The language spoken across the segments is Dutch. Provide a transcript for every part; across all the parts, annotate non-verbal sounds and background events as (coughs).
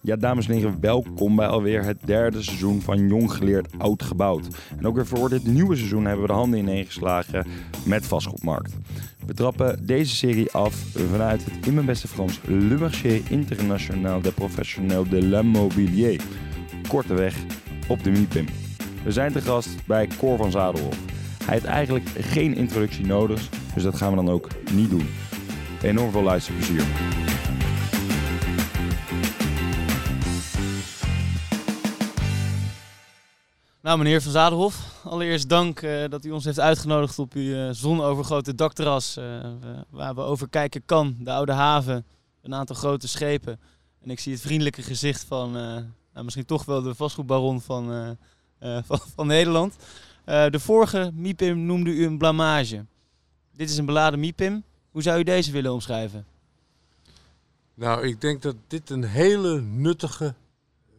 Ja, dames en heren, welkom bij alweer het derde seizoen van Jong Geleerd Oud Gebouwd. En ook weer voor dit nieuwe seizoen hebben we de handen ineengeslagen met vastgoedmarkt. We trappen deze serie af vanuit het in mijn beste Frans Le Marché International des Professionnels de l'Immobilier. Korteweg op de MIPIM. We zijn te gast bij Cor van Zadelhof. Hij heeft eigenlijk geen introductie nodig, dus dat gaan we dan ook niet doen. Enorm veel luisterplezier. Nou, meneer Van Zadenhof, allereerst dank uh, dat u ons heeft uitgenodigd op uw uh, zonovergrote dakterras. Uh, waar we overkijken kan, de Oude Haven, een aantal grote schepen. En ik zie het vriendelijke gezicht van nou, misschien toch wel de vastgoedbaron van, van, van, Nederland. de vorige MIPIM noemde u een blamage. Dit is een beladen MIPIM. Hoe zou u deze willen omschrijven? Nou, ik denk dat dit een hele nuttige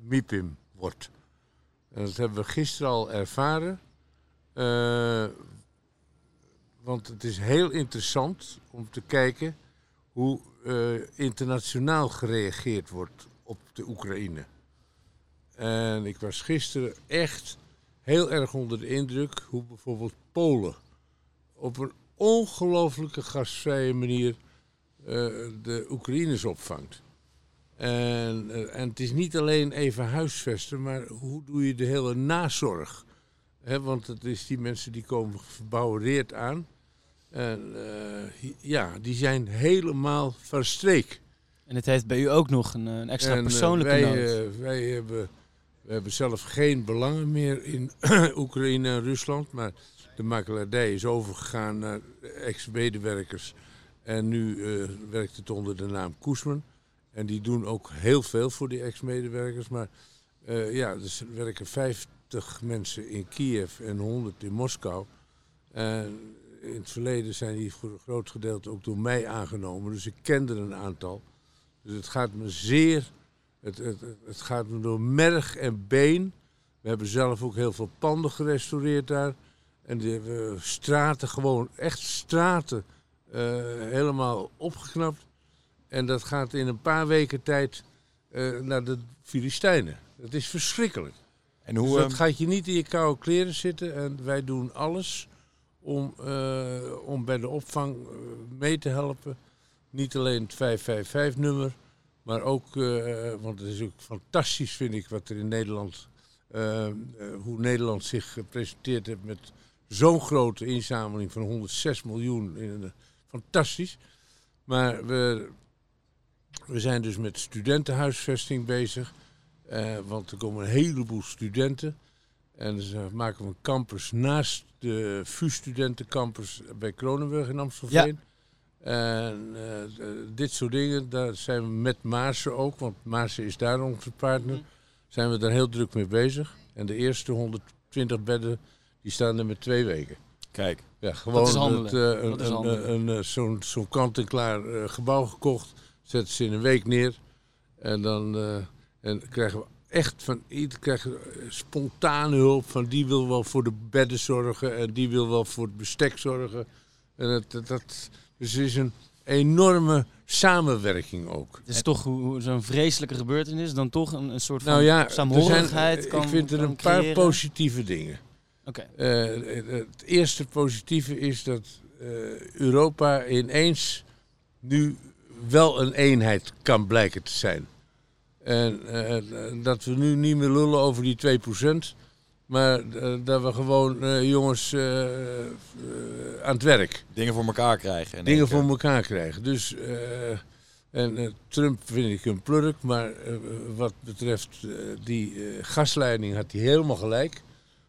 MIPIM wordt. En dat hebben we gisteren al ervaren. Uh, want het is heel interessant om te kijken hoe uh, internationaal gereageerd wordt op de Oekraïne. En ik was gisteren echt heel erg onder de indruk hoe bijvoorbeeld Polen op een ongelooflijke gastvrije manier uh, de Oekraïners opvangt. En, eh, en het is niet alleen even huisvesten, maar hoe doe je de hele nazorg? want het is die mensen die komen verbouwereerd aan. En uh, ja, die zijn helemaal van streek. En het heeft bij u ook nog een, een extra en, persoonlijke wij. Uh, wij hebben, we hebben zelf geen belangen meer in (clears throat) Oekraïne en Rusland. Maar de makelaardij is overgegaan naar ex-medewerkers. En nu werkt het onder de naam Koesman. En die doen ook heel veel voor die ex-medewerkers. Maar uh, ja, dus er werken 50 mensen in Kiev en 100 in Moskou. En in het verleden zijn die voor een groot gedeelte ook door mij aangenomen. Dus ik kende een aantal. Dus het gaat me zeer, het, het, het gaat me door merg en been. We hebben zelf ook heel veel panden gerestaureerd daar. En die hebben straten, gewoon echt straten, uh, helemaal opgeknapt. En dat gaat in een paar weken tijd uh, naar de Filistijnen. Dat is verschrikkelijk. En hoe, dus dat gaat je niet in je koude kleren zitten. En wij doen alles om, uh, om bij de opvang uh, mee te helpen. Niet alleen het 555-nummer, maar ook, want het is ook fantastisch vind ik wat er in Nederland, hoe Nederland zich gepresenteerd heeft met zo'n grote inzameling van 106 miljoen. Fantastisch. Maar we, we zijn dus met studentenhuisvesting bezig. Uh, want er komen een heleboel studenten. En dus uh, maken we een campus naast de VU-studentencampus bij Kronenburg in Amstelveen. Ja. En uh, dit soort dingen, daar zijn we met Maarsen ook, want Maarsen is daar onze partner. Mm. Zijn we daar heel druk mee bezig. En de eerste 120 bedden, die staan er met twee weken. Kijk. Ja, gewoon het, een, een, een, zo'n zo kant-en-klaar gebouw gekocht zetten ze in een week neer. En dan uh, en krijgen we echt van ieder krijgen spontane hulp. Van die wil wel voor de bedden zorgen en die wil wel voor het bestek zorgen. En dat, dat, dus er is een enorme samenwerking ook. Het is toch zo'n vreselijke gebeurtenis dan toch een, een soort van nou ja, saamhorigheid kan Ik vind er een paar positieve dingen. Oké. Okay. Uh, het eerste positieve is dat uh, Europa ineens nu wel een eenheid kan blijken te zijn. En uh, dat we nu niet meer lullen over die 2%, maar uh, dat we gewoon uh, jongens aan het werk. Dingen voor elkaar krijgen. Dingen voor elkaar krijgen. Dus, en Trump vind ik een plurk, maar wat betreft die gasleiding had hij helemaal gelijk.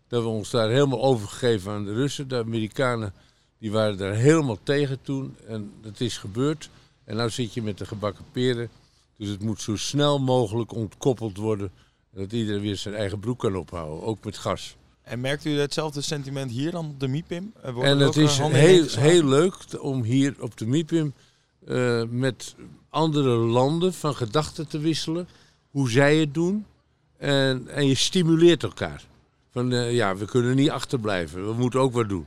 Dat we ons daar helemaal overgegeven aan de Russen. De Amerikanen die waren daar helemaal tegen toen en dat is gebeurd. En nou zit je met de gebakken peren. Dus het moet zo snel mogelijk ontkoppeld worden. Dat iedereen weer zijn eigen broek kan ophouden, ook met gas. En merkt u hetzelfde sentiment hier dan op de MIPIM? En het is heel, heel leuk om hier op de MIPIM uh, met andere landen van gedachten te wisselen. Hoe zij het doen. En, en je stimuleert elkaar. Van uh, ja, we kunnen niet achterblijven. We moeten ook wat doen.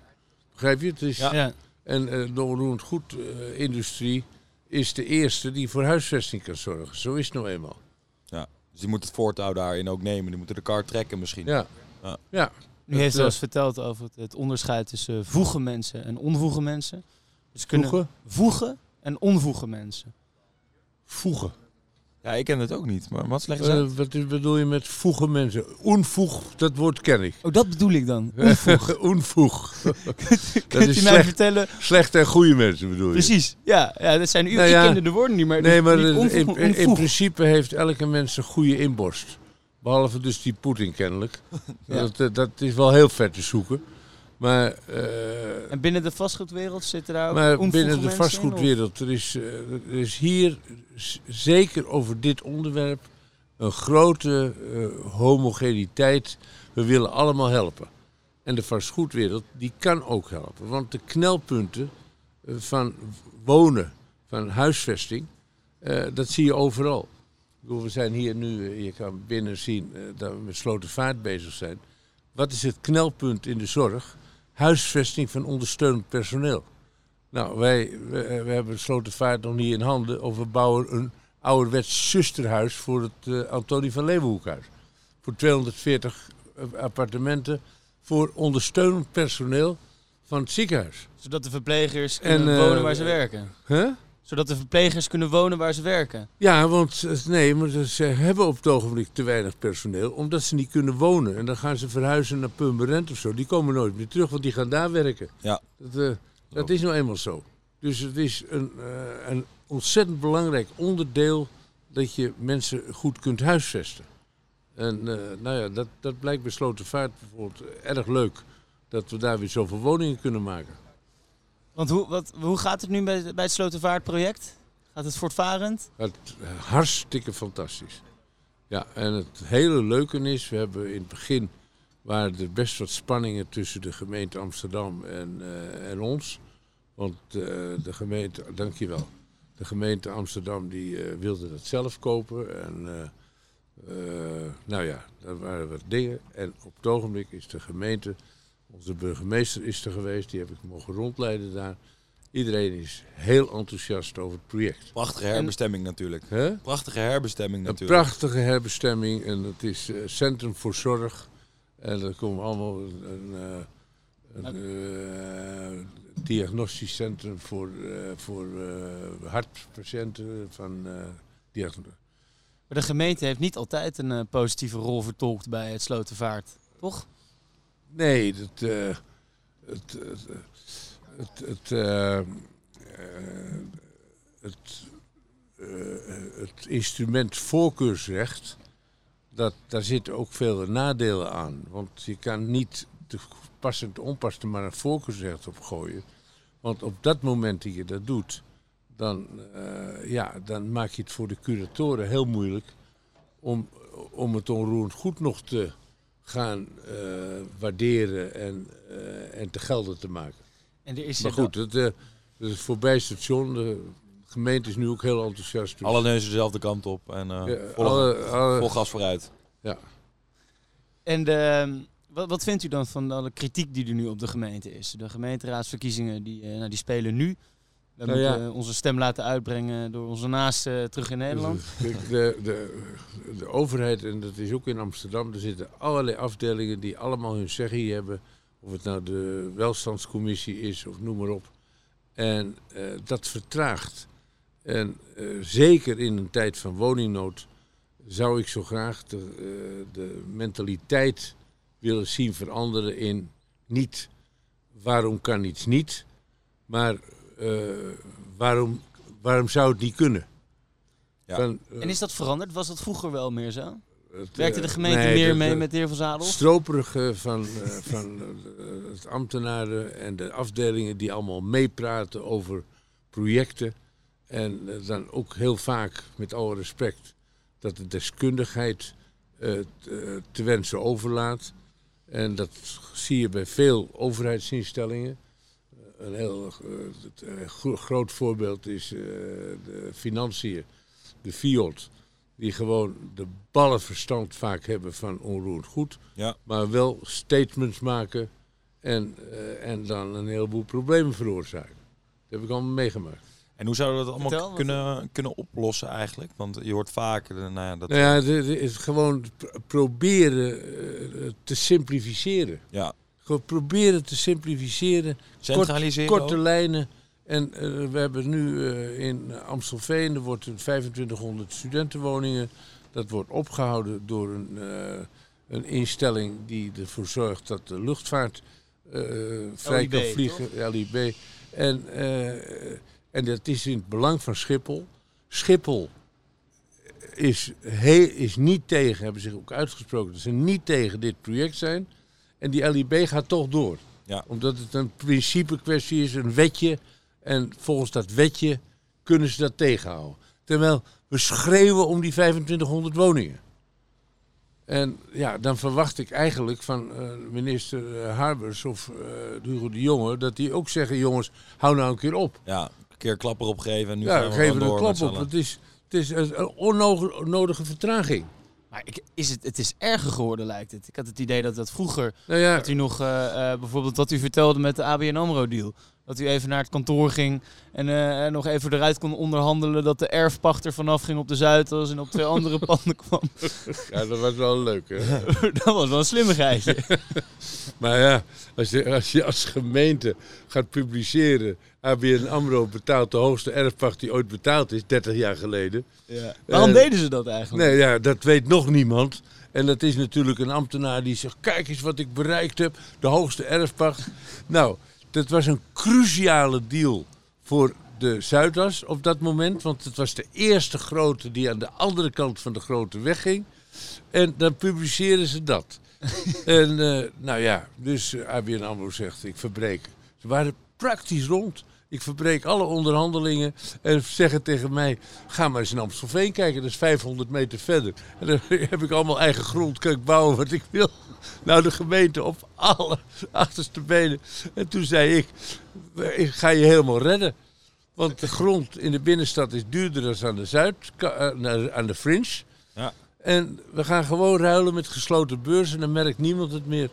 Begrijp je? Het is, ja. En uh, door een goed industrie is de eerste die voor huisvesting kan zorgen. Zo is het nou eenmaal. Ja. Dus die moet het voortouw daarin ook nemen. Die moeten de kar trekken misschien. Ja. Ja. ja. U heeft wel eens verteld over het, het onderscheid tussen voege mensen en onvoege mensen. Dus kunnen Voegen? voegen en onvoege mensen. Voegen. Ja, ik ken het ook niet. Maar wat uit? Eh, wat bedoel je met voegen mensen? Onvoeg, dat woord ken ik. Oh, dat bedoel ik dan. (laughs) Onvoeg. (laughs) (laughs) Kunt u is mij slecht. vertellen? Slechte en goede mensen bedoel je? Precies. Ja, ja dat zijn u. Nou ik ja. kende de woorden niet, maar, Nee, maar niet in, onvoeg, in, maar in principe heeft elke mens een goede inborst. Behalve dus die Poetin kennelijk. Ja. Dat, eh, dat is wel heel ver te zoeken. Maar, eh, En binnen de vastgoedwereld zitten daar ook maar binnen de in, vastgoedwereld, er is, eh, er is hier zeker over dit onderwerp een grote eh, homogeniteit. We willen allemaal helpen. En de vastgoedwereld, die kan ook helpen. Want de knelpunten van wonen, van huisvesting, dat zie je overal. Bedoel, we zijn hier nu, je kan binnen zien dat we met slotenvaart bezig zijn. Wat is het knelpunt in de zorg? Huisvesting van ondersteunend personeel. Nou, wij, we, we hebben Slotenvaart nog niet in handen. Of we bouwen een ouderwets zusterhuis voor het eh, Antonie van Leeuwenhoekhuis. Voor 240 appartementen voor ondersteunend personeel van het ziekenhuis. Zodat de verplegers En, kunnen eh, wonen waar ze werken. Huh? Zodat de verplegers kunnen wonen waar ze werken. Ja, want eh, nee, maar ze hebben op het ogenblik te weinig personeel, omdat ze niet kunnen wonen. En dan gaan ze verhuizen naar Purmerend of zo. Die komen nooit meer terug, want die gaan daar werken. Ja. Dat, eh, dat is nou eenmaal zo. Dus het is een, eh, een ontzettend belangrijk onderdeel dat je mensen goed kunt huisvesten. En eh, nou ja, dat, dat blijkt bij Slotervaart bijvoorbeeld erg leuk. Dat we daar weer zoveel woningen kunnen maken. Want hoe, wat, hoe gaat het nu bij, bij het Slotervaartproject? Gaat het voortvarend? Het, hartstikke fantastisch. Ja, en het hele leuke is, we hebben in het begin waren er best wat spanningen tussen de gemeente Amsterdam en, eh, en ons. Want eh, de gemeente, dankjewel, de gemeente Amsterdam die eh, wilde dat zelf kopen. En eh, eh, nou ja, daar waren wat dingen. En op het ogenblik is de gemeente, onze burgemeester is er geweest, die heb ik mogen rondleiden daar. Iedereen is heel enthousiast over het project. Prachtige herbestemming natuurlijk. Hè? Prachtige herbestemming Een natuurlijk. prachtige herbestemming en het is eh, Centrum voor Zorg. En er komt allemaal een, een, eh, een eh, diagnostisch centrum voor, eh, voor eh, hartpatiënten. Van, eh, diagno- Maar de gemeente heeft niet altijd een positieve rol vertolkt bij het Slotervaart. Toch? Nee, dat, eh, het, het, het, het, eh, eh, het, instrument voorkeursrecht, dat, daar zitten ook veel nadelen aan. Want je kan niet te passend onpassend maar een voorkeursrecht op gooien. Want op dat moment dat je dat doet, dan, ja, dan maak je het voor de curatoren heel moeilijk om, om het onroerend goed nog te gaan eh, waarderen en, eh, en te gelden te maken. En er is Maar goed, het, eh, het is voorbij station. De gemeente is nu ook heel enthousiast. dus- Alle neuzen dezelfde kant op en eh Ja, vol, alle- alle- vol gas vooruit. En de, wat, wat vindt u dan van alle kritiek die er nu op de gemeente is? De gemeenteraadsverkiezingen die, eh, nou, die spelen nu. We moeten ja. eh, onze stem laten uitbrengen door onze naasten terug in Nederland. (laughs) De, de, de overheid, en dat is ook in Amsterdam, er zitten allerlei afdelingen die allemaal hun zeggie hebben. Of het nou de welstandscommissie is of noem maar op. En eh, dat vertraagt. En eh, zeker in een tijd van woningnood zou ik zo graag de, eh, de mentaliteit willen zien veranderen in niet waarom kan iets niet, maar eh, waarom, waarom zou het niet kunnen. Ja. Van, eh, En is dat veranderd? Was dat vroeger wel meer zo? het, Werkte de eh, gemeente nee, meer dat, mee eh, met de heer Van Zadel? stroperige van, eh, van eh, het ambtenaren en de afdelingen die allemaal meepraten over projecten. En eh, dan ook heel vaak, met alle respect, dat de deskundigheid eh, t- eh, te wensen overlaat. En dat zie je bij veel overheidsinstellingen. Een heel eh, het, eh, gro- groot voorbeeld is eh, de financiën, de FIOD die gewoon de ballenverstand vaak hebben van onroerend goed, Ja. maar wel statements maken en, eh, en dan een heleboel problemen veroorzaken. Dat heb ik allemaal meegemaakt. En hoe zouden we dat allemaal Vertel, wat- kunnen, kunnen oplossen eigenlijk? Want je hoort vaak, eh, nou ja, dat... Nou ja, het is gewoon pr- proberen te simplificeren. ja, Gewoon proberen te simplificeren. centraliseren Korte ook. lijnen. En eh, we hebben nu eh, in Amstelveen, er wordt een 2500 studentenwoningen. Dat wordt opgehouden door een, eh, een instelling die ervoor zorgt dat de luchtvaart vrij kan vliegen. LIB. En, en dat is in het belang van Schiphol. Schiphol is, is niet tegen, hebben zich ook uitgesproken, dat ze niet tegen dit project zijn. En die LIB gaat toch door. Ja. Omdat het een principe kwestie is, een wetje. En volgens dat wetje kunnen ze dat tegenhouden. Terwijl we schreeuwen om die 2500 woningen. En ja, dan verwacht ik eigenlijk van eh, minister eh, Harbers of eh, Hugo de Jonge... dat die ook zeggen, jongens, hou nou een keer op. Ja, een keer klapper opgeven en nu ja, gaan we er een klap op. Het is, het is een onnodige vertraging. Maar ik, is het, het is erger geworden, lijkt het. Ik had het idee dat dat vroeger, Nou ja, dat u nog, eh, eh, bijvoorbeeld wat u vertelde met de ABN AMRO-deal. Dat u even naar het kantoor ging en eh, nog even eruit kon onderhandelen dat de erfpachter vanaf ging op de Zuidas en op twee andere (laughs) panden kwam. ja, dat was wel leuk. Hè? (laughs) dat was wel een slimmigheidje. (laughs) Maar ja, als je, als je als gemeente gaat publiceren... ABN AMRO betaalt de hoogste erfpacht die ooit betaald is, 30 jaar geleden. Ja. Waarom deden ze dat eigenlijk? Nee, ja, dat weet nog niemand. En dat is natuurlijk een ambtenaar die zegt: Kijk eens wat ik bereikt heb, de hoogste erfpacht. Nou, dat was een cruciale deal voor de Zuidas op dat moment. Want het was de eerste grote die aan de andere kant van de grote weg ging. En dan publiceren ze dat. (laughs) en eh, nou ja, dus eh, ABN AMRO zegt: Ik verbreek. Ze waren praktisch rond. Ik verbreek alle onderhandelingen en zeggen tegen mij: ga maar eens in Amstelveen kijken, dat is 500 meter verder. En dan (laughs) heb ik allemaal eigen grond, kan ik bouwen wat ik wil. (laughs) Nou, de gemeente op alle (laughs) achterste benen. En toen zei ik: ik ga je helemaal redden. Want de grond in de binnenstad is duurder dan aan de Zuid, ka- aan de Fringe. Ja. En we gaan gewoon ruilen met gesloten beurzen, dan merkt niemand het meer.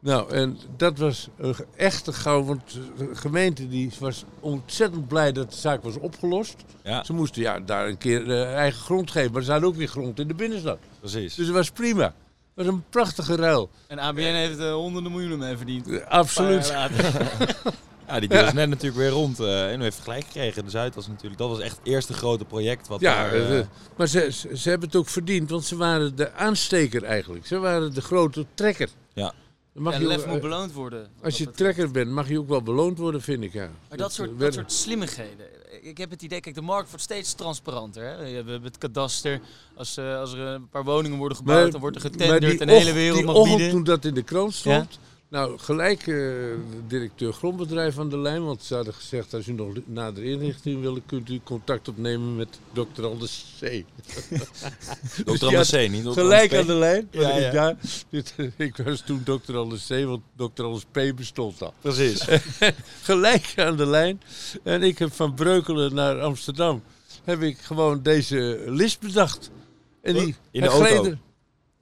Nou, en dat was een echte gauw, want de gemeente die was ontzettend blij dat de zaak was opgelost. Ja, Ze moesten ja, daar een keer eh, eigen grond geven, maar ze hadden ook weer grond in de binnenstad. precies. Dus het was prima. Het was een prachtige ruil. En ABN heeft er honderden miljoenen mee verdiend. Eh, Absoluut. (laughs) Ja, die deal is net natuurlijk weer rond. eh, en u heeft gelijk gekregen. De Zuid was natuurlijk, dat was echt het eerste grote project wat Ja, daar, eh, eh, maar ze, ze, ze hebben het ook verdiend, want ze waren de aansteker eigenlijk. Ze waren de grote trekker. Ja. Mag En je ook- lef moet beloond worden. als je trekker bent, mag je ook wel beloond worden, vind ik. Ja. Maar dat soort, eh, dat soort slimmigheden. Ik heb het idee, kijk, de markt wordt steeds transparanter. Hè? We hebben het kadaster. Als, eh, als er een paar woningen worden gebouwd, Maar- dan wordt er getenderd en de hele wereld die mag ochtend bieden. toen dat in de krant stond, nou gelijk de directeur grondbedrijf aan de lijn, want ze hadden gezegd als u nog nader inrichting wil, kunt u contact opnemen met dokter Anders C. (laughs) Dr. die Anders C, niet Dr. Gelijk aan de lijn. Ja, ik ja. daar- dit, (laughs) ik was toen dokter Anders C, want dokter Anders P bestond al. Precies. (laughs) Gelijk aan de lijn. En ik heb van Breukelen naar Amsterdam, heb ik gewoon deze list bedacht. En die In de auto?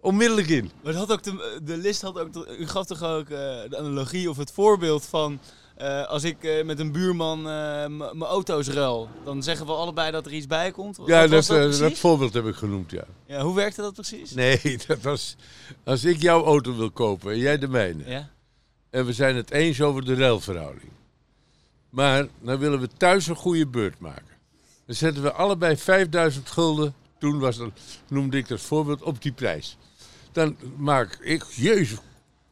Onmiddellijk in. Maar het had ook de, de list had ook, de- u gaf toch ook eh, de analogie of het voorbeeld van... eh, als ik eh, met een buurman mijn auto's ruil, dan zeggen we allebei dat er iets bij komt. Wat Ja, dat, dat, dat voorbeeld heb ik genoemd, ja. ja, hoe werkte dat precies? Nee, (laughs) dat was... Als ik jouw auto wil kopen en jij de mijne... Ja? en we zijn het eens over de ruilverhouding... maar dan willen we thuis een goede beurt maken... dan zetten we allebei 5000 gulden... toen was dat, noemde ik dat voorbeeld op die prijs. Dan maak ik... Jezus,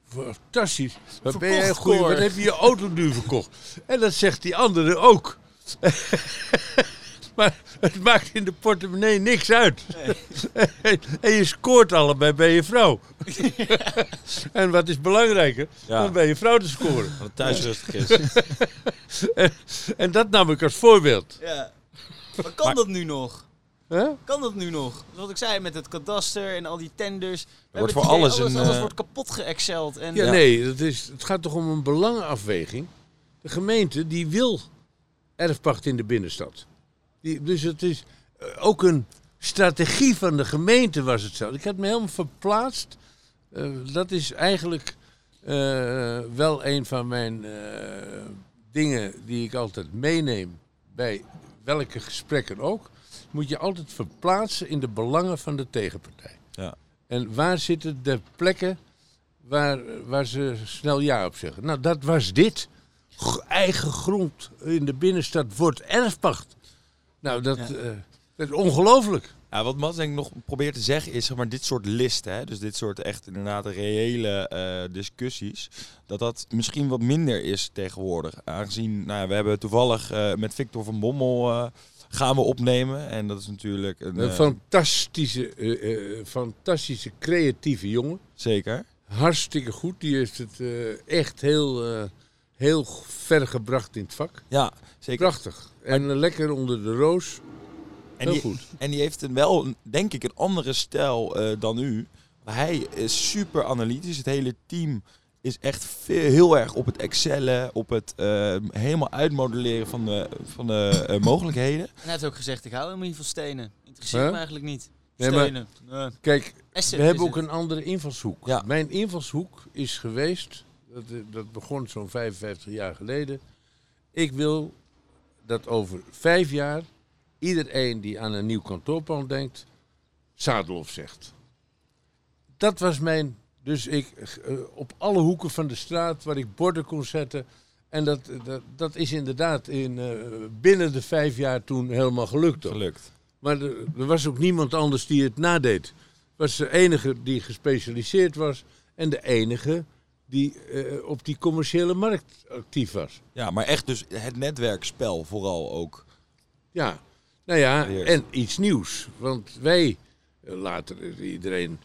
fantastisch. Wat ben jij Cor. wat heb je je auto nu verkocht? En dat zegt die andere ook. (laughs) maar het maakt in de portemonnee niks uit. (laughs) en je scoort allebei bij je vrouw. (laughs) en wat is belangrijker? Ja. Dan bij je vrouw te scoren. Het thuis rustig is. En dat nam ik als voorbeeld. ja. Maar kan Maar- dat nu nog? Hè? Kan dat nu nog? Wat ik zei met het kadaster en al die tenders. We wordt voor idee, alles een, alles eh, wordt kapot geëxceld. En Ja, Ja. nee, dat is, het gaat toch om een belangenafweging. De gemeente die wil erfpacht in de binnenstad. Die, dus het is eh, ook een strategie van de gemeente was het zo. Ik had me helemaal verplaatst. Eh, dat is eigenlijk eh, wel een van mijn eh, dingen die ik altijd meeneem bij welke gesprekken ook, moet je altijd verplaatsen in de belangen van de tegenpartij. Ja. En waar zitten de plekken waar, waar ze snel ja op zeggen? Nou, dat was dit. G- eigen grond in de binnenstad wordt erfpacht. Nou, dat, Ja. eh, dat is ongelooflijk. Ja, wat Mats denk ik nog probeert te zeggen is, zeg maar, dit soort listen, hè, dus dit soort echt inderdaad reële eh, discussies, dat dat misschien wat minder is tegenwoordig. Aangezien, nou ja, we hebben toevallig eh, met Victor van Bommel gaan we opnemen en dat is natuurlijk een... Een eh, fantastische, eh, eh, fantastische creatieve jongen. zeker. Hartstikke goed. Die heeft het echt heel, heel ver gebracht in het vak. Ja, zeker. Prachtig. En lekker onder de roos. En heel die, goed. En die heeft een wel, denk ik, een andere stijl dan u. Hij is super analytisch. Het hele team is echt veel, heel erg op het excellen, op het eh, helemaal uitmodelleren van de, van de eh, (coughs) mogelijkheden. En hij heeft ook gezegd, ik hou helemaal niet van stenen. Interesseert Huh? me eigenlijk niet. Nee, maar- Stenen. Kijk, we hebben ook het. een andere invalshoek. Ja. Mijn invalshoek is geweest, dat, eh, dat begon zo'n 55 jaar geleden. Ik wil dat over vijf jaar iedereen die aan een nieuw kantoorpand denkt, Zadelhof zegt. Dat was mijn, dus ik eh, op alle hoeken van de straat waar ik borden kon zetten. En dat, dat, dat is inderdaad in, eh, binnen de vijf jaar toen helemaal gelukt. hoor. Gelukt. Maar er, er was ook niemand anders die het nadeed. Het was de enige die gespecialiseerd was en de enige die eh, op die commerciële markt actief was. Ja, maar echt dus het netwerkspel vooral ook. Ja, nou ja, en iets nieuws. Want wij, later iedereen,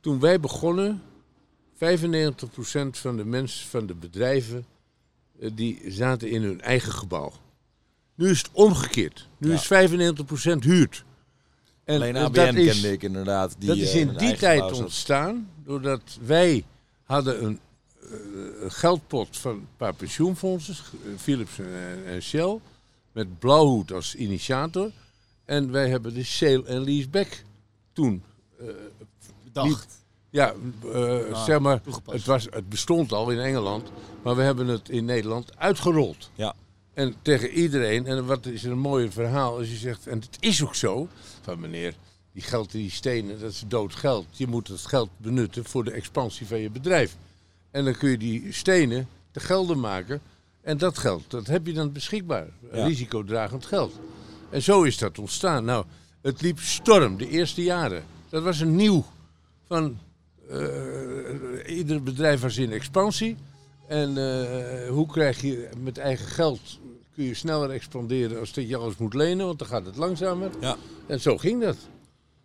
toen wij begonnen, 95% van de mensen, van de bedrijven, eh, die zaten in hun eigen gebouw. Nu is het omgekeerd. Nu Ja. is 95% huurd. En Alleen ABN dat is, kende ik inderdaad. Die, dat is eh, in die tijd ontstaan doordat wij hadden een eh, een geldpot van een paar pensioenfondsen, Philips en, en Shell, met Blauwhoed als initiator. En wij hebben de sale en leaseback toen. Bedacht. Ja, eh, Ah, zeg maar, toegepast. het, was, het bestond al in Engeland, maar we hebben het in Nederland uitgerold. Ja. En tegen iedereen, en wat is een mooi verhaal als je zegt, en het is ook zo, van meneer, die geld die stenen, dat is dood geld. Je moet het geld benutten voor de expansie van je bedrijf. En dan kun je die stenen te gelden maken. En dat geld, dat heb je dan beschikbaar. Ja. Risicodragend geld. En zo is dat ontstaan. Nou, het liep storm de eerste jaren. Dat was een nieuw van ieder bedrijf was in expansie. En eh, hoe krijg je met eigen geld kun je sneller expanderen als dat je alles moet lenen, want dan gaat het langzamer. Ja. En zo ging dat.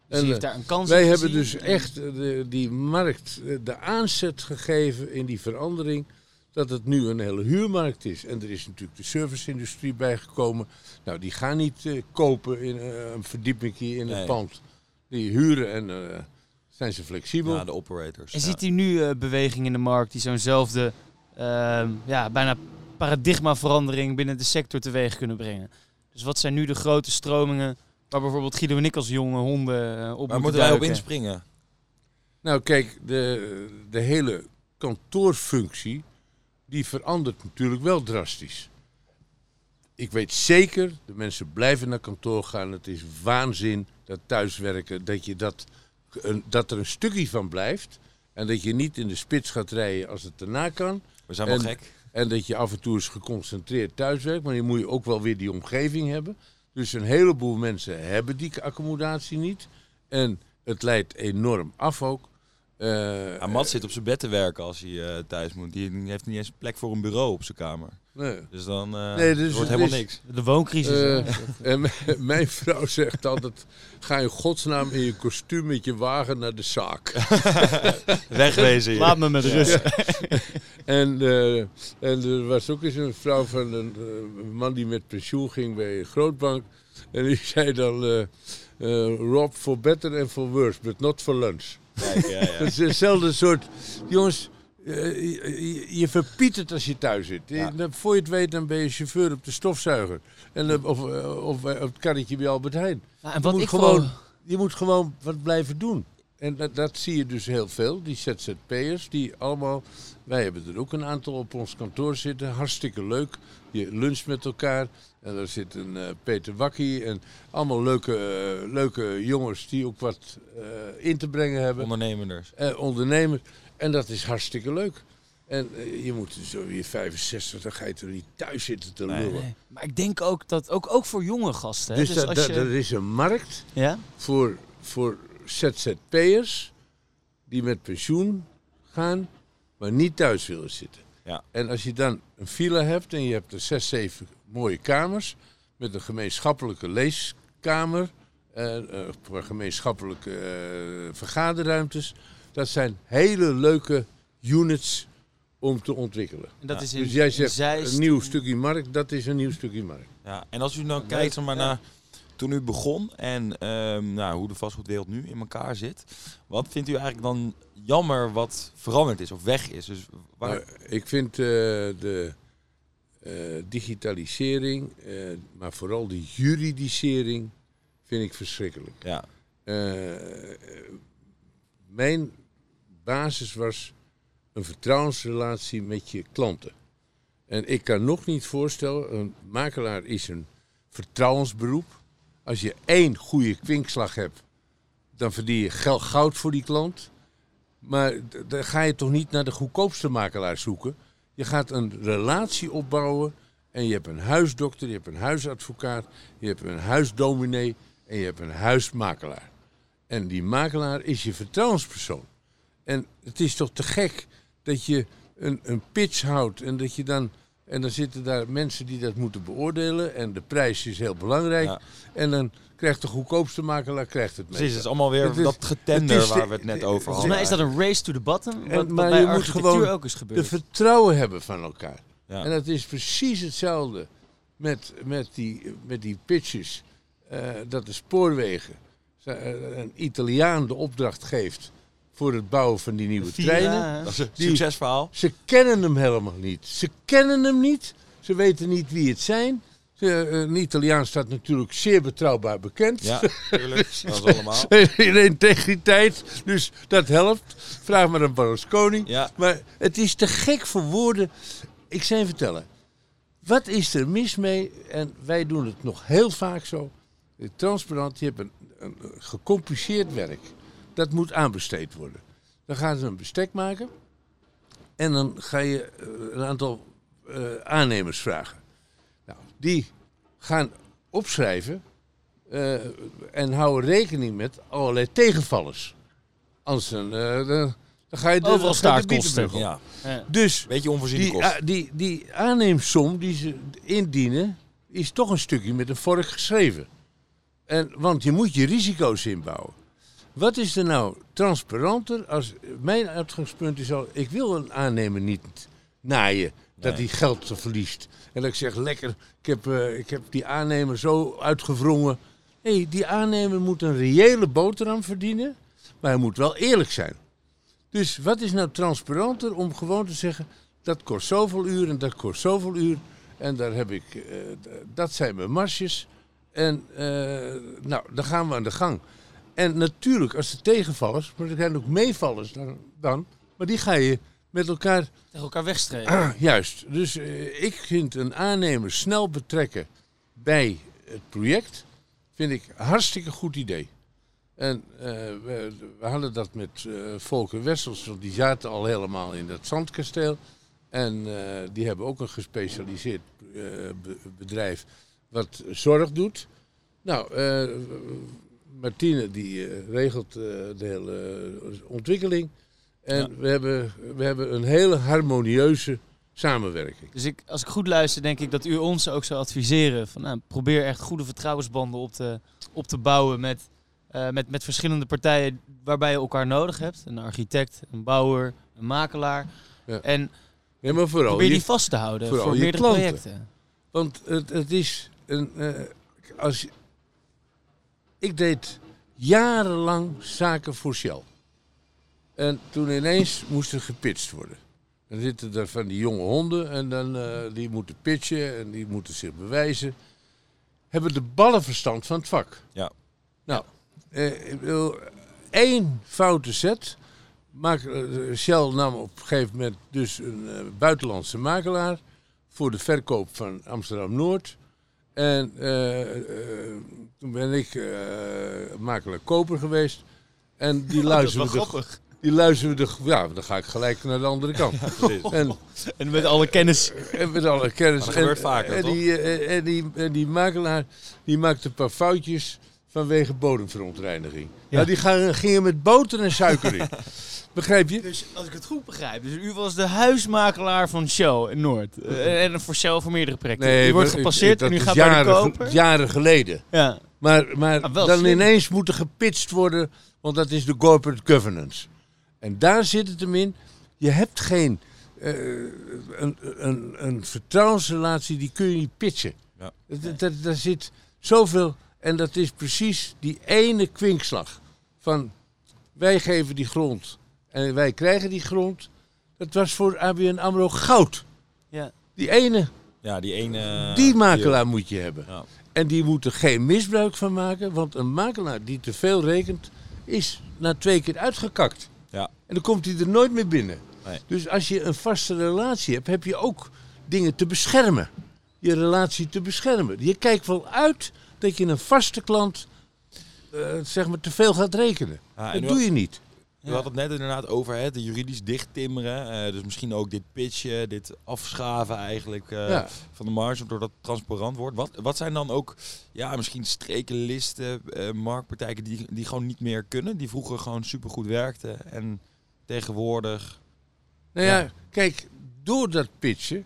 Dus En, eh, daar een kans wij hebben dus echt eh, de, die markt eh, de aanzet gegeven in die verandering. Dat het nu een hele huurmarkt is. En er is natuurlijk de serviceindustrie bijgekomen. Nou, die gaan niet eh, kopen in eh, een verdieping in Nee. een pand. Die huren en eh, zijn ze flexibel. Ja, de operators. En ja. ziet u nu eh, beweging in de markt die zo'nzelfde ehm, ja, bijna paradigmaverandering binnen de sector teweeg kunnen brengen? Dus wat zijn nu de grote stromingen waar bijvoorbeeld Guido en ik als jonge honden eh, op Waar moeten moeten wij op duiken? inspringen? Nou, kijk, de, de hele kantoorfunctie, die verandert natuurlijk wel drastisch. Ik weet zeker, de mensen blijven naar kantoor gaan. Het is waanzin dat thuiswerken, dat, je dat, een, dat er een stukje van blijft. En dat je niet in de spits gaat rijden als het daarna kan. We zijn wel En- gek. En dat je af en toe eens geconcentreerd thuiswerkt. Maar je moet je ook wel weer die omgeving hebben. Dus een heleboel mensen hebben die accommodatie niet. En het leidt enorm af ook. Eh, Ja, Mats zit op zijn bed te werken als hij eh, thuis moet. Die heeft niet eens plek voor een bureau op zijn kamer. nee. Dus dan eh Nee, dus wordt het helemaal is- niks. De wooncrisis. Eh, en mijn vrouw zegt altijd: ga in godsnaam in je kostuum met je wagen naar de zaak. (laughs) Wegwezen hier. Laat me met rust. (laughs) En, eh, en er was ook eens een vrouw van een, man die met pensioen ging bij een grootbank. En die zei dan: Rob, for better and for worse, but not for lunch. Kijk, ja, ja. (laughs) Het is hetzelfde soort. Jongens, eh, je, je, je verpietert als je thuis zit. Ja. Dan, voor je het weet, dan ben je chauffeur op de stofzuiger. En, eh, of, eh, of op het karretje bij Albert Heijn. Nou, en Je wat moet, ik gewoon, gewoon... je moet gewoon wat blijven doen. en dat, dat zie je dus heel veel, die ZZP'ers, die allemaal... Wij hebben er ook een aantal op ons kantoor zitten, hartstikke leuk. Je luncht met elkaar en daar zit een eh, Peter Wakkie en allemaal leuke, eh, leuke jongens die ook wat eh, in te brengen hebben. Ondernemers. Eh, ondernemers. En dat is hartstikke leuk. En je moet zo weer 65, dan ga je er niet thuis zitten te lullen. Nee. Maar ik denk ook dat, ook, ook voor jonge gasten. hè. Dus, Dus dat, als dat, je- er is een markt ja? voor, voor ZZP'ers die met pensioen gaan, maar niet thuis willen zitten. Ja. En als je dan een villa hebt en je hebt er zes, zeven mooie kamers met een gemeenschappelijke leeskamer, eh, eh, gemeenschappelijke eh, vergaderruimtes, dat zijn hele leuke units om te ontwikkelen. En dat Ja. is in, Dus jij in zegt Zeist. een nieuw stukje markt, dat is een nieuw stukje markt. Ja, en als u nou kijkt zeg maar, naar toen u begon en ehm, nou, hoe de vastgoedwereld nu in elkaar zit, wat vindt u eigenlijk dan jammer wat veranderd is of weg is? Dus waar, Maar ik vind eh, de eh, digitalisering, eh, maar vooral de juridisering, vind ik verschrikkelijk. ja, mijn basis was een vertrouwensrelatie met je klanten. En ik kan nog niet voorstellen, een makelaar is een vertrouwensberoep. Als je één goede kwinkslag hebt, dan verdien je goud voor die klant. Maar dan ga je toch niet naar de goedkoopste makelaar zoeken. Je gaat een relatie opbouwen en je hebt een huisdokter, je hebt een huisadvocaat, je hebt een huisdominee en je hebt een huismakelaar. En die makelaar is je vertrouwenspersoon. En het is toch te gek dat je een, een pitch houdt en dat je dan. En dan zitten daar mensen die dat moeten beoordelen. En de prijs is heel belangrijk. Ja. En dan krijgt de goedkoopste makelaar krijgt het precies. Het is allemaal weer Het is- dat getender de- waar we het net over hadden. Volgens mij is dat een race to the bottom. Wat, En- wat maar bij je moet architectuur gewoon ook is De gebeurd. vertrouwen hebben van elkaar. Ja. En dat is precies hetzelfde met, met, die, met die pitches. eh, dat de spoorwegen eh, een Italiaan de opdracht geeft voor het bouwen van die nieuwe treinen. Dat is een Die- succesverhaal. Ze kennen hem helemaal niet. Ze kennen hem niet. Ze weten niet wie het zijn. Ze, eh, een Italiaan staat natuurlijk zeer betrouwbaar bekend. Ja, (laughs) tuurlijk. Dat is allemaal. (laughs) In integriteit. Dus dat helpt. Vraag maar aan Berlusconi. Ja, Maar het is te gek voor woorden. Ik zou je vertellen. Wat is er mis mee? En wij doen het nog heel vaak zo. Transparant, je hebt een, een gecompliceerd werk. Dat moet aanbesteed worden. Dan gaan ze een bestek maken. En dan ga je eh, een aantal eh, aannemers vragen. Nou, die gaan opschrijven eh, en houden rekening met allerlei tegenvallers. Anders dan, eh, dan, dan ga je de, Overal staartkosten. ja. Dus Beetje onvoorziene die, kosten. ah, die, die aanneemsom die ze indienen, is toch een stukje met een vork geschreven. En, want je moet je risico's inbouwen. Wat is er nou transparanter als mijn uitgangspunt is al, ik wil een aannemer niet naaien dat Nee. hij geld verliest. En dat ik zeg, lekker, ik heb, eh, ik heb die aannemer zo uitgewrongen. Nee, die aannemer moet een reële boterham verdienen, maar hij moet wel eerlijk zijn. Dus wat is nou transparanter om gewoon te zeggen, dat kost zoveel uur en dat kost zoveel uur. En daar heb ik, eh, dat zijn mijn marsjes. En eh, nou, dan gaan we aan de gang. En natuurlijk, als er tegenvallers, maar er zijn ook meevallers dan, dan maar die ga je met elkaar Tegen elkaar wegstreven. Ah, (clears throat) juist. Dus eh, ik vind een aannemer snel betrekken bij het project, vind ik een hartstikke goed idee. En eh, we, we hadden dat met eh Volker Wessels, want die zaten al helemaal in dat zandkasteel. En die hebben ook een gespecialiseerd be- bedrijf wat zorg doet. Nou, Martine die eh, regelt eh, de hele eh, ontwikkeling. En Ja. we, hebben, we hebben een hele harmonieuze samenwerking. Dus ik, als ik goed luister, denk ik dat u ons ook zou adviseren. Van, nou, probeer echt goede vertrouwensbanden op te, op te bouwen met, met, met verschillende partijen waarbij je elkaar nodig hebt. Een architect, een bouwer, een makelaar. Ja. En Ja, maar vooral probeer je- die vast te houden voor meerdere klanten. projecten. Want het, het is een. als ik deed jarenlang zaken voor Shell. En toen ineens moest er gepitcht worden. Dan zitten er van die jonge honden en dan, eh, die moeten pitchen en die moeten zich bewijzen. Hebben de ballenverstand van het vak. Ja. Nou, eh, ik, bedoel, één foute set. Maak, eh, Shell nam op een gegeven moment dus een buitenlandse makelaar voor de verkoop van Amsterdam Noord. En eh, toen ben ik eh, makelaar koper geweest. En die (laughs) Oh, de, grappig. die luisterde de, ja, dan ga ik gelijk naar de andere kant. (laughs) en, (laughs) En met alle kennis. en met alle kennis. Dat gebeurt en, vaker, en, toch? die, en, die, en die makelaar die maakte een paar foutjes vanwege bodemverontreiniging. Ja. Nou, die gaan, gingen met boter en suiker in. (laughs) Begrijp je? Dus als ik het goed begrijp, dus u was de huismakelaar van Shell in Noord. Eh, en voor Shell voor meerdere projecten. u wordt gepasseerd en u gaat bij de jaren, koper. Jaren geleden. Ja. Maar, maar Ah, dan slim. ineens moet er gepitcht worden, want dat is de corporate governance. En daar zit het hem in. Je hebt geen eh, een, een, een vertrouwensrelatie, die kun je niet pitchen. Ja. Dat, dat, daar zit zoveel. En dat is precies die ene kwinkslag. Van wij geven die grond en wij krijgen die grond. Dat was voor ABN AMRO goud. Ja. Die ene, Ja, die ene... die makelaar moet je hebben. Ja. En die moet er geen misbruik van maken. Want een makelaar die te veel rekent, is na twee keer uitgekakt. Ja. En dan komt hij er nooit meer binnen. Nee. Dus als je een vaste relatie hebt, heb je ook dingen te beschermen. Je relatie te beschermen. Je kijkt wel uit dat je een vaste klant eh, zeg maar te veel gaat rekenen. Dat doe je niet. We hadden het net inderdaad over de juridisch dichttimmeren. eh, dus misschien ook dit pitchen, dit afschaven eigenlijk eh, Ja. van de marge, doordat het transparant wordt. Wat, wat zijn dan ook ja, misschien strekenlisten, marktpartijen die, die gewoon niet meer kunnen? Die vroeger gewoon supergoed werkten en tegenwoordig... Nou ja, Ja. kijk, door dat pitchen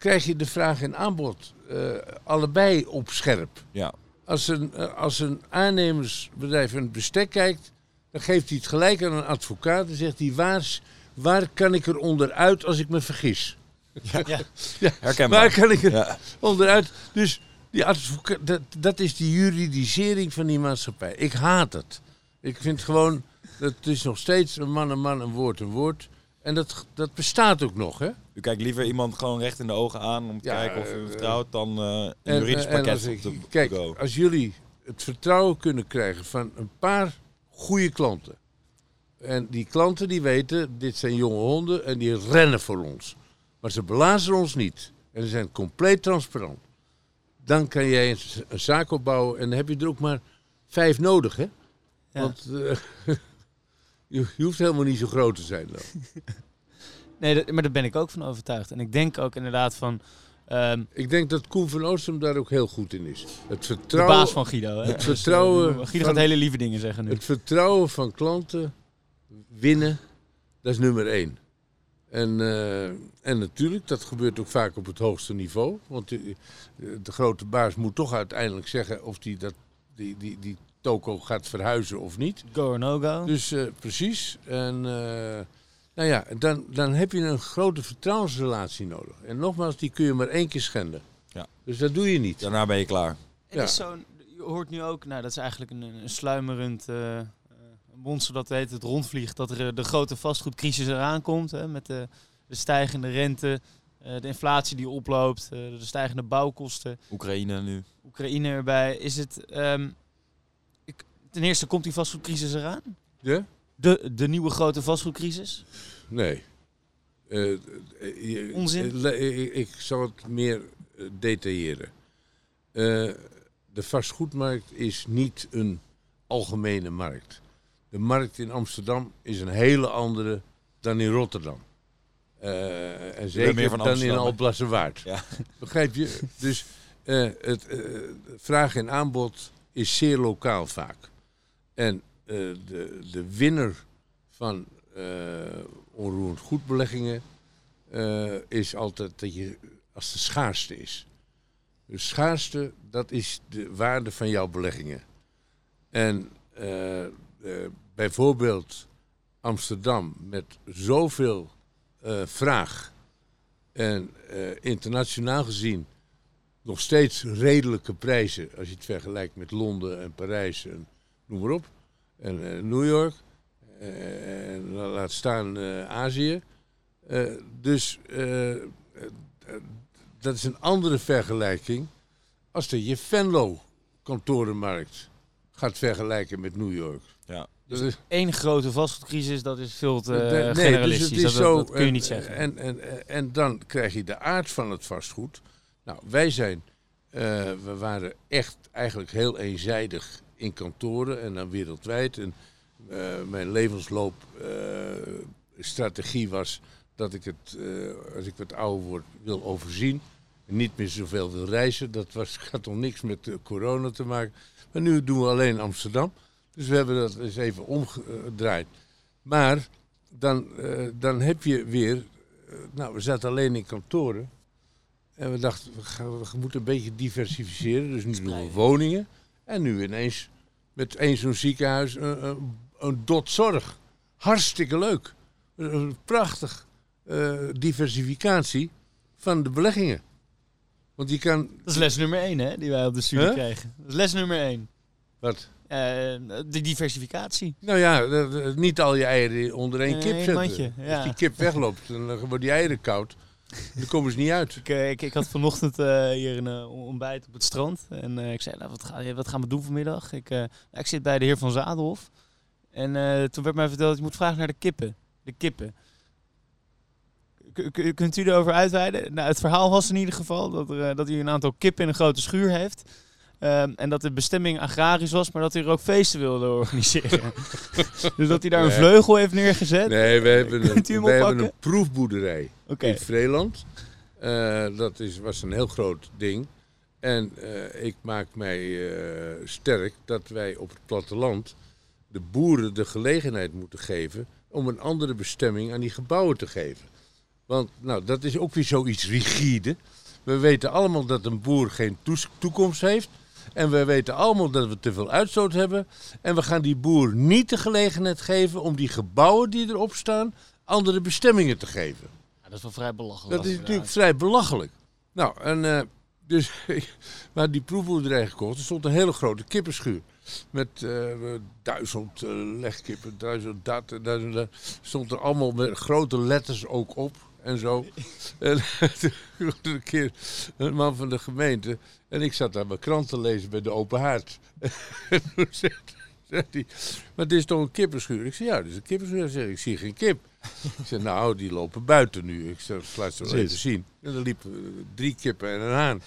krijg je de vraag en aanbod eh, allebei op scherp. Ja, Als een, eh, als een aannemersbedrijf een bestek kijkt, dan geeft hij het gelijk aan een advocaat en zegt hij, waar, waar kan ik er onderuit als ik me vergis? Ja. (laughs) herkenbaar. Waar kan ik er Ja. onderuit? Dus die advocaat, dat, dat is die juridisering van die maatschappij. Ik haat het. Ik vind gewoon, dat het is nog steeds een man een man, een woord een woord. En dat, dat bestaat ook nog, hè? U kijkt liever iemand gewoon recht in de ogen aan om te Ja, kijken of u eh, hem vertrouwt dan eh, een En, juridisch eh, en pakket als op ik- de Kijk, go. als jullie het vertrouwen kunnen krijgen van een paar goede klanten. En die klanten die weten, dit zijn jonge honden en die rennen voor ons. Maar ze belazen ons niet. En ze zijn compleet transparant. Dan kan jij een, een zaak opbouwen en dan heb je er ook maar vijf nodig, hè? Ja. Want eh, (laughs) je, je hoeft helemaal niet zo groot te zijn dan. (laughs) Nee, dat- maar daar ben ik ook van overtuigd. En ik denk ook inderdaad van ehm, Ik denk dat Koen van Oostrum daar ook heel goed in is. Het de vertrouwen, baas van Guido. Hè? het Dus, eh, vertrouwen Guido van- gaat hele lieve dingen zeggen nu. Het vertrouwen van klanten winnen, dat is nummer één. En, eh, en natuurlijk, dat gebeurt ook vaak op het hoogste niveau. Want de, de grote baas moet toch uiteindelijk zeggen of die, dat, die, die, die toko gaat verhuizen of niet. Go or no go. Dus eh, precies. En eh, nou ja, dan, dan heb je een grote vertrouwensrelatie nodig. En nogmaals, die kun je maar één keer schenden. Ja. Dus dat doe je niet. Daarna ben je klaar. Het Ja. is zo'n, je hoort nu ook, nou dat is eigenlijk een, een sluimerend eh, eh, monster dat weet het rondvliegt, dat er de grote vastgoedcrisis eraan komt. Hè, met de, de stijgende rente, eh, de inflatie die oploopt, eh, de stijgende bouwkosten, Oekraïne nu. Oekraïne erbij. Is het, ehm, ten eerste komt die vastgoedcrisis eraan? Ja? De, de nieuwe grote vastgoedcrisis? Nee. Eh, eh, je- Onzin? eh, ik, ik zal het meer detailleren. Eh, de vastgoedmarkt is niet een algemene markt. De markt in Amsterdam is een hele andere dan in Rotterdam. Eh, en zeker meer van dan in. Ja. Begrijp je? Dus eh, het vraag en aanbod is zeer lokaal vaak. En eh, de, de winner van eh onroerend goedbeleggingen eh, is altijd dat je als de schaarste is. De schaarste, dat is de waarde van jouw beleggingen. En bijvoorbeeld Amsterdam met zoveel vraag en internationaal gezien nog steeds redelijke prijzen als je het vergelijkt met Londen en Parijs en noem maar op. En eh, New York. eh, en laat staan eh, Azië. Eh, dus dat is een andere vergelijking als dat je Venlo kantorenmarkt gaat vergelijken met New York. Ja. Dat is- Eén grote vastgoedcrisis, dat is veel te Nee, eh, dus het is dat, zo, dat kun je niet zeggen. En, en, en, en dan krijg je de aard van het vastgoed. Nou, wij zijn, eh, we waren echt eigenlijk heel eenzijdig in kantoren en dan wereldwijd. En eh, mijn levensloop eh, was dat ik het, eh, als ik wat ouder word, wil overzien. En niet meer zoveel wil reizen. Dat was, (laughs) had toch niks met corona te maken. Maar nu doen we alleen Amsterdam. Dus we hebben dat eens even omgedraaid. Maar dan, dan heb je weer. nou, we zaten alleen in kantoren. En we dachten, we, gaan, we moeten een beetje diversificeren. Dus nu doen we woningen. En nu ineens met één zo'n ziekenhuis een, een, een dot zorg. Hartstikke leuk. Prachtig eh, diversificatie van de beleggingen. Want je kan. Dat is les nummer één, hè, die wij op de studie Huh? krijgen. Dat is les nummer één. Wat? Eh, de diversificatie. Nou ja, niet al je eieren onder één kip zetten. mandje, ja. Als die kip wegloopt, dan eh, worden die eieren koud. Dan komen ze niet uit. Ik, eh, ik, ik had vanochtend eh, hier een eh, ontbijt op het strand. En ik zei, nou, wat, ga, wat gaan we doen vanmiddag? Ik, nou, ik zit bij de heer Van Zadelhof. En toen werd mij verteld, je moet vragen naar de kippen. De kippen. K- kunt u erover uitweiden? Nou, het verhaal was in ieder geval dat, er, dat hij een aantal kippen in een grote schuur heeft. Ehm, en dat de bestemming agrarisch was, maar dat hij er ook feesten wilde organiseren. (laughs) dus dat hij daar een vleugel heeft neergezet. Nee, we hebben een, we hebben een proefboerderij In Vreeland. Eh, dat is, was een heel groot ding. En eh, ik maak mij eh, sterk dat wij op het platteland de boeren de gelegenheid moeten geven om een andere bestemming aan die gebouwen te geven. Want nou, dat is ook weer zoiets rigide. We weten allemaal dat een boer geen toekomst heeft. En we weten allemaal dat we te veel uitstoot hebben. En we gaan die boer niet de gelegenheid geven om die gebouwen die erop staan andere bestemmingen te geven. Dat is wel vrij belachelijk. Dat is natuurlijk vrij belachelijk. Nou, en eh, dus (laughs) maar die proefboerderij gekocht. Er stond een hele grote kippenschuur. Met eh, duizend eh, legkippen, duizend dat en duizend dat. Stond er allemaal met grote letters ook op en zo. (laughs) en (laughs) een keer een man van de gemeente. En ik zat daar mijn krant te lezen bij de open haard. en toen zegt, zegt hij, maar dit is toch een kippenschuur? Ik zei, ja, dit is een kippenschuur. Hij zegt, ik zie geen kip. Ik zei, nou, die lopen buiten nu. Ik zei, laat ze wel even zien. En er liepen eh, drie kippen en een haan.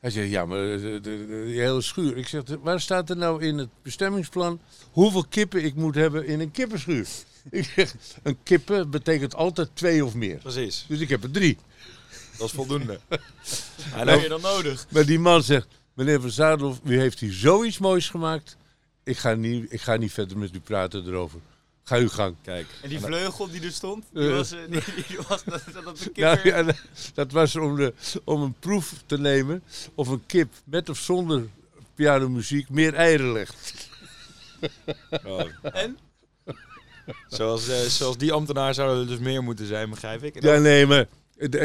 Hij zegt, ja, maar eh, de, de, de- die hele schuur. Ik zeg, waar staat er nou in het bestemmingsplan hoeveel kippen ik moet hebben in een kippenschuur? Ik zeg, een kippen betekent altijd twee of meer. Precies, Dus ik heb er drie. dat is voldoende. heb je dan nodig? Maar die man zegt, meneer Van Zadelhoff, u heeft hier zoiets moois gemaakt. Ik ga niet, ik ga niet verder met u praten erover. Ga uw gang. kijk, En die vleugel die er stond, die Eh. was, eh, die, die was dat, (laughs) dat de Nou, ja, dat was om, de, om een proef te nemen of een kip met of zonder pianomuziek meer eieren legt. oh, En? zoals, eh, zoals die ambtenaar zou er dus meer moeten zijn, begrijp ik. Ja, nee, maar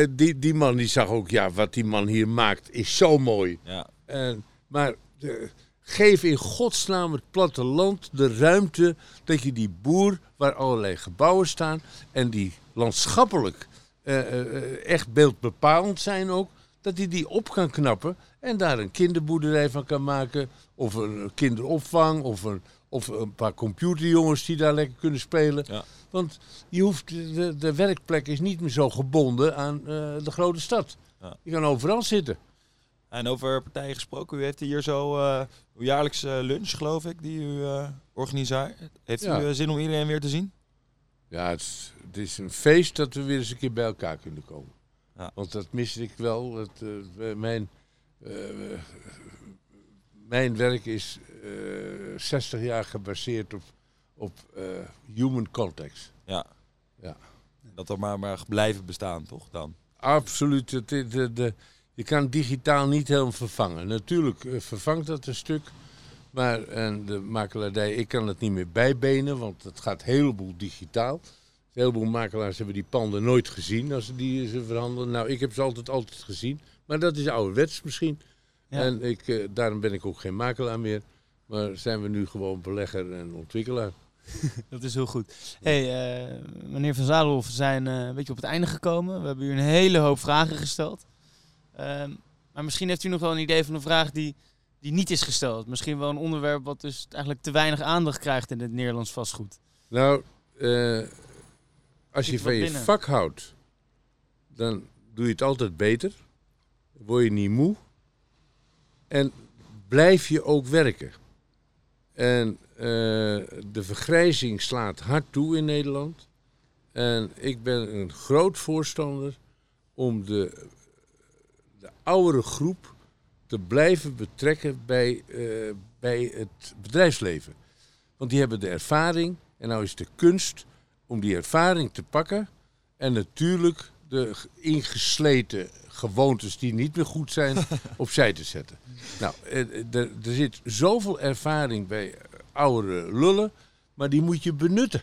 die, die man die zag ook, ja, wat die man hier maakt is zo mooi. ja. En, maar geef in godsnaam het platteland de ruimte dat je die boer, waar allerlei gebouwen staan en die landschappelijk eh, echt beeldbepalend zijn ook, dat hij die op kan knappen en daar een kinderboerderij van kan maken, of een kinderopvang, of een, of een paar computerjongens die daar lekker kunnen spelen. Ja. Want je hoeft, de, de werkplek is niet meer zo gebonden aan de grote stad. Ja. Je kan overal zitten. En over partijen gesproken, u heeft hier zo eh, uw jaarlijkse lunch, geloof ik, die u eh, organiseert. Heeft Ja. u eh, zin om iedereen weer te zien? Ja, het is, het is een feest dat we weer eens een keer bij elkaar kunnen komen. Ja. Want dat mis ik wel. Eh, mijn, eh, mijn werk is eh 60 jaar gebaseerd op, op eh, human context. Ja. Ja. Dat er maar, maar blijven bestaan, toch dan? Absoluut. Het, de, de, de- je kan digitaal niet helemaal vervangen. Natuurlijk eh, vervangt dat een stuk. Maar en de makelaardij, ik kan het niet meer bijbenen, want het gaat een heleboel digitaal. Een heleboel makelaars hebben die panden nooit gezien als ze die ze verhandelen. Nou, ik heb ze altijd, altijd gezien. Maar dat is ouderwets misschien. Ja. En ik, eh, daarom ben ik ook geen makelaar meer. Maar zijn we nu gewoon belegger en ontwikkelaar. (laughs) Dat is heel goed. hey, eh, meneer Van Zadelhoff, we zijn eh, een beetje op het einde gekomen. We hebben u een hele hoop vragen gesteld. Ehm, maar misschien heeft u nog wel een idee van een vraag die, die niet is gesteld? Misschien wel een onderwerp wat dus eigenlijk te weinig aandacht krijgt in het Nederlands vastgoed. Nou, eh, als je van je vak houdt, dan doe je het altijd beter. Word je niet moe. En blijf je ook werken. En eh, de vergrijzing slaat hard toe in Nederland. En ik ben een groot voorstander om de oudere groep te blijven betrekken bij, eh, bij het bedrijfsleven. Want die hebben de ervaring en nou is de kunst om die ervaring te pakken en natuurlijk de ingesleten gewoontes die niet meer goed zijn (laughs) opzij te zetten. Nou, eh, eh, er, er zit zoveel ervaring bij oudere lullen, maar die moet je benutten.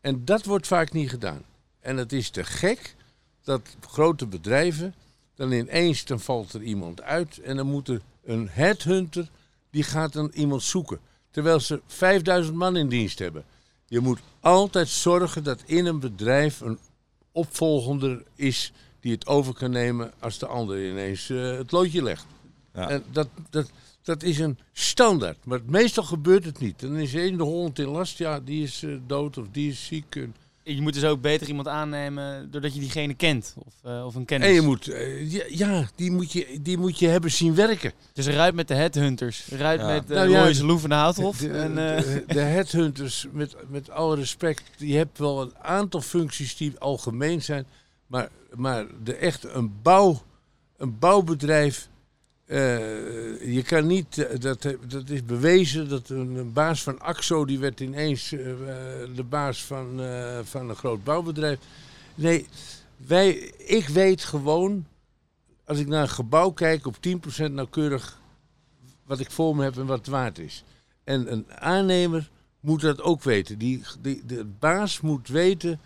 En dat wordt vaak niet gedaan. En het is te gek dat grote bedrijven dan ineens dan valt er iemand uit en dan moet er een headhunter die gaat dan iemand zoeken. Terwijl ze 5000 man in dienst hebben. Je moet altijd zorgen dat in een bedrijf een opvolgender is die het over kan nemen als de ander ineens eh, het loodje legt. Ja. En dat, dat, dat is een standaard. Maar meestal gebeurt het niet. Dan is één de hond in last, ja, die is eh, dood of die is ziek. En, Je moet dus ook beter iemand aannemen doordat je diegene kent. Of, eh, of een kennis. en je moet, eh, ja, ja die, moet je, die moet je hebben zien werken. Dus eruit met de headhunters. Eruit Ja. met uh, Nou Royce de Houthof. De, en, de, de headhunters, met, met alle respect, je hebt wel een aantal functies die algemeen zijn. Maar, maar de echt een, bouw, een bouwbedrijf, eh, je kan niet, eh, dat, dat is bewezen, dat een, baas van AXO, die werd ineens eh, eh, de baas van, eh, van een groot bouwbedrijf. Nee, wij, ik weet gewoon, als ik naar een gebouw kijk, op 10% nauwkeurig wat ik voor me heb en wat het waard is. En een aannemer moet dat ook weten. Die, die, de baas moet weten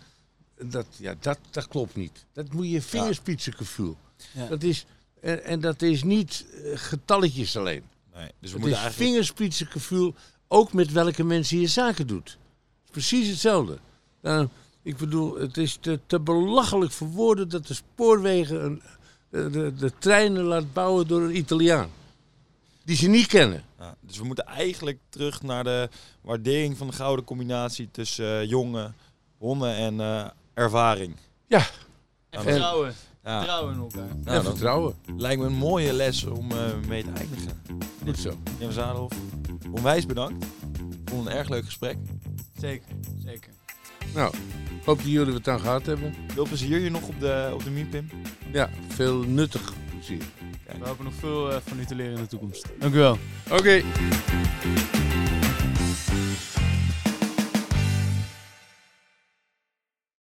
dat, ja, dat, dat klopt niet. Dat moet je vingerspitsengevoel. Ja. Dat is, en, en dat is niet eh, getalletjes alleen. Nee, dus we Het moeten is eigenlijk... vingerspitsengevoel ook met welke mensen je zaken doet. Het is precies hetzelfde. Nou, ik bedoel, het is te, te belachelijk voor woorden dat de spoorwegen een, de, de, de treinen laat bouwen door een Italiaan. Die ze niet kennen. Ja, dus we moeten eigenlijk terug naar de waardering van de gouden combinatie tussen eh, jonge honden en eh, ervaring. en en- vertrouwen. Ja, Vertrouwen in elkaar. nou, en vertrouwen. lijkt me een mooie les om eh, mee te eindigen. Goed zo. Jan Zadelhoff, onwijs bedankt. Ik vond het een erg leuk gesprek. Zeker, zeker. Nou, hoop dat jullie het aan gehad hebben. Veel plezier hier nog op de, op de Miepim. Ja, veel nuttig plezier. We hopen nog veel eh, van u te leren in de toekomst. Dank u wel. Oké.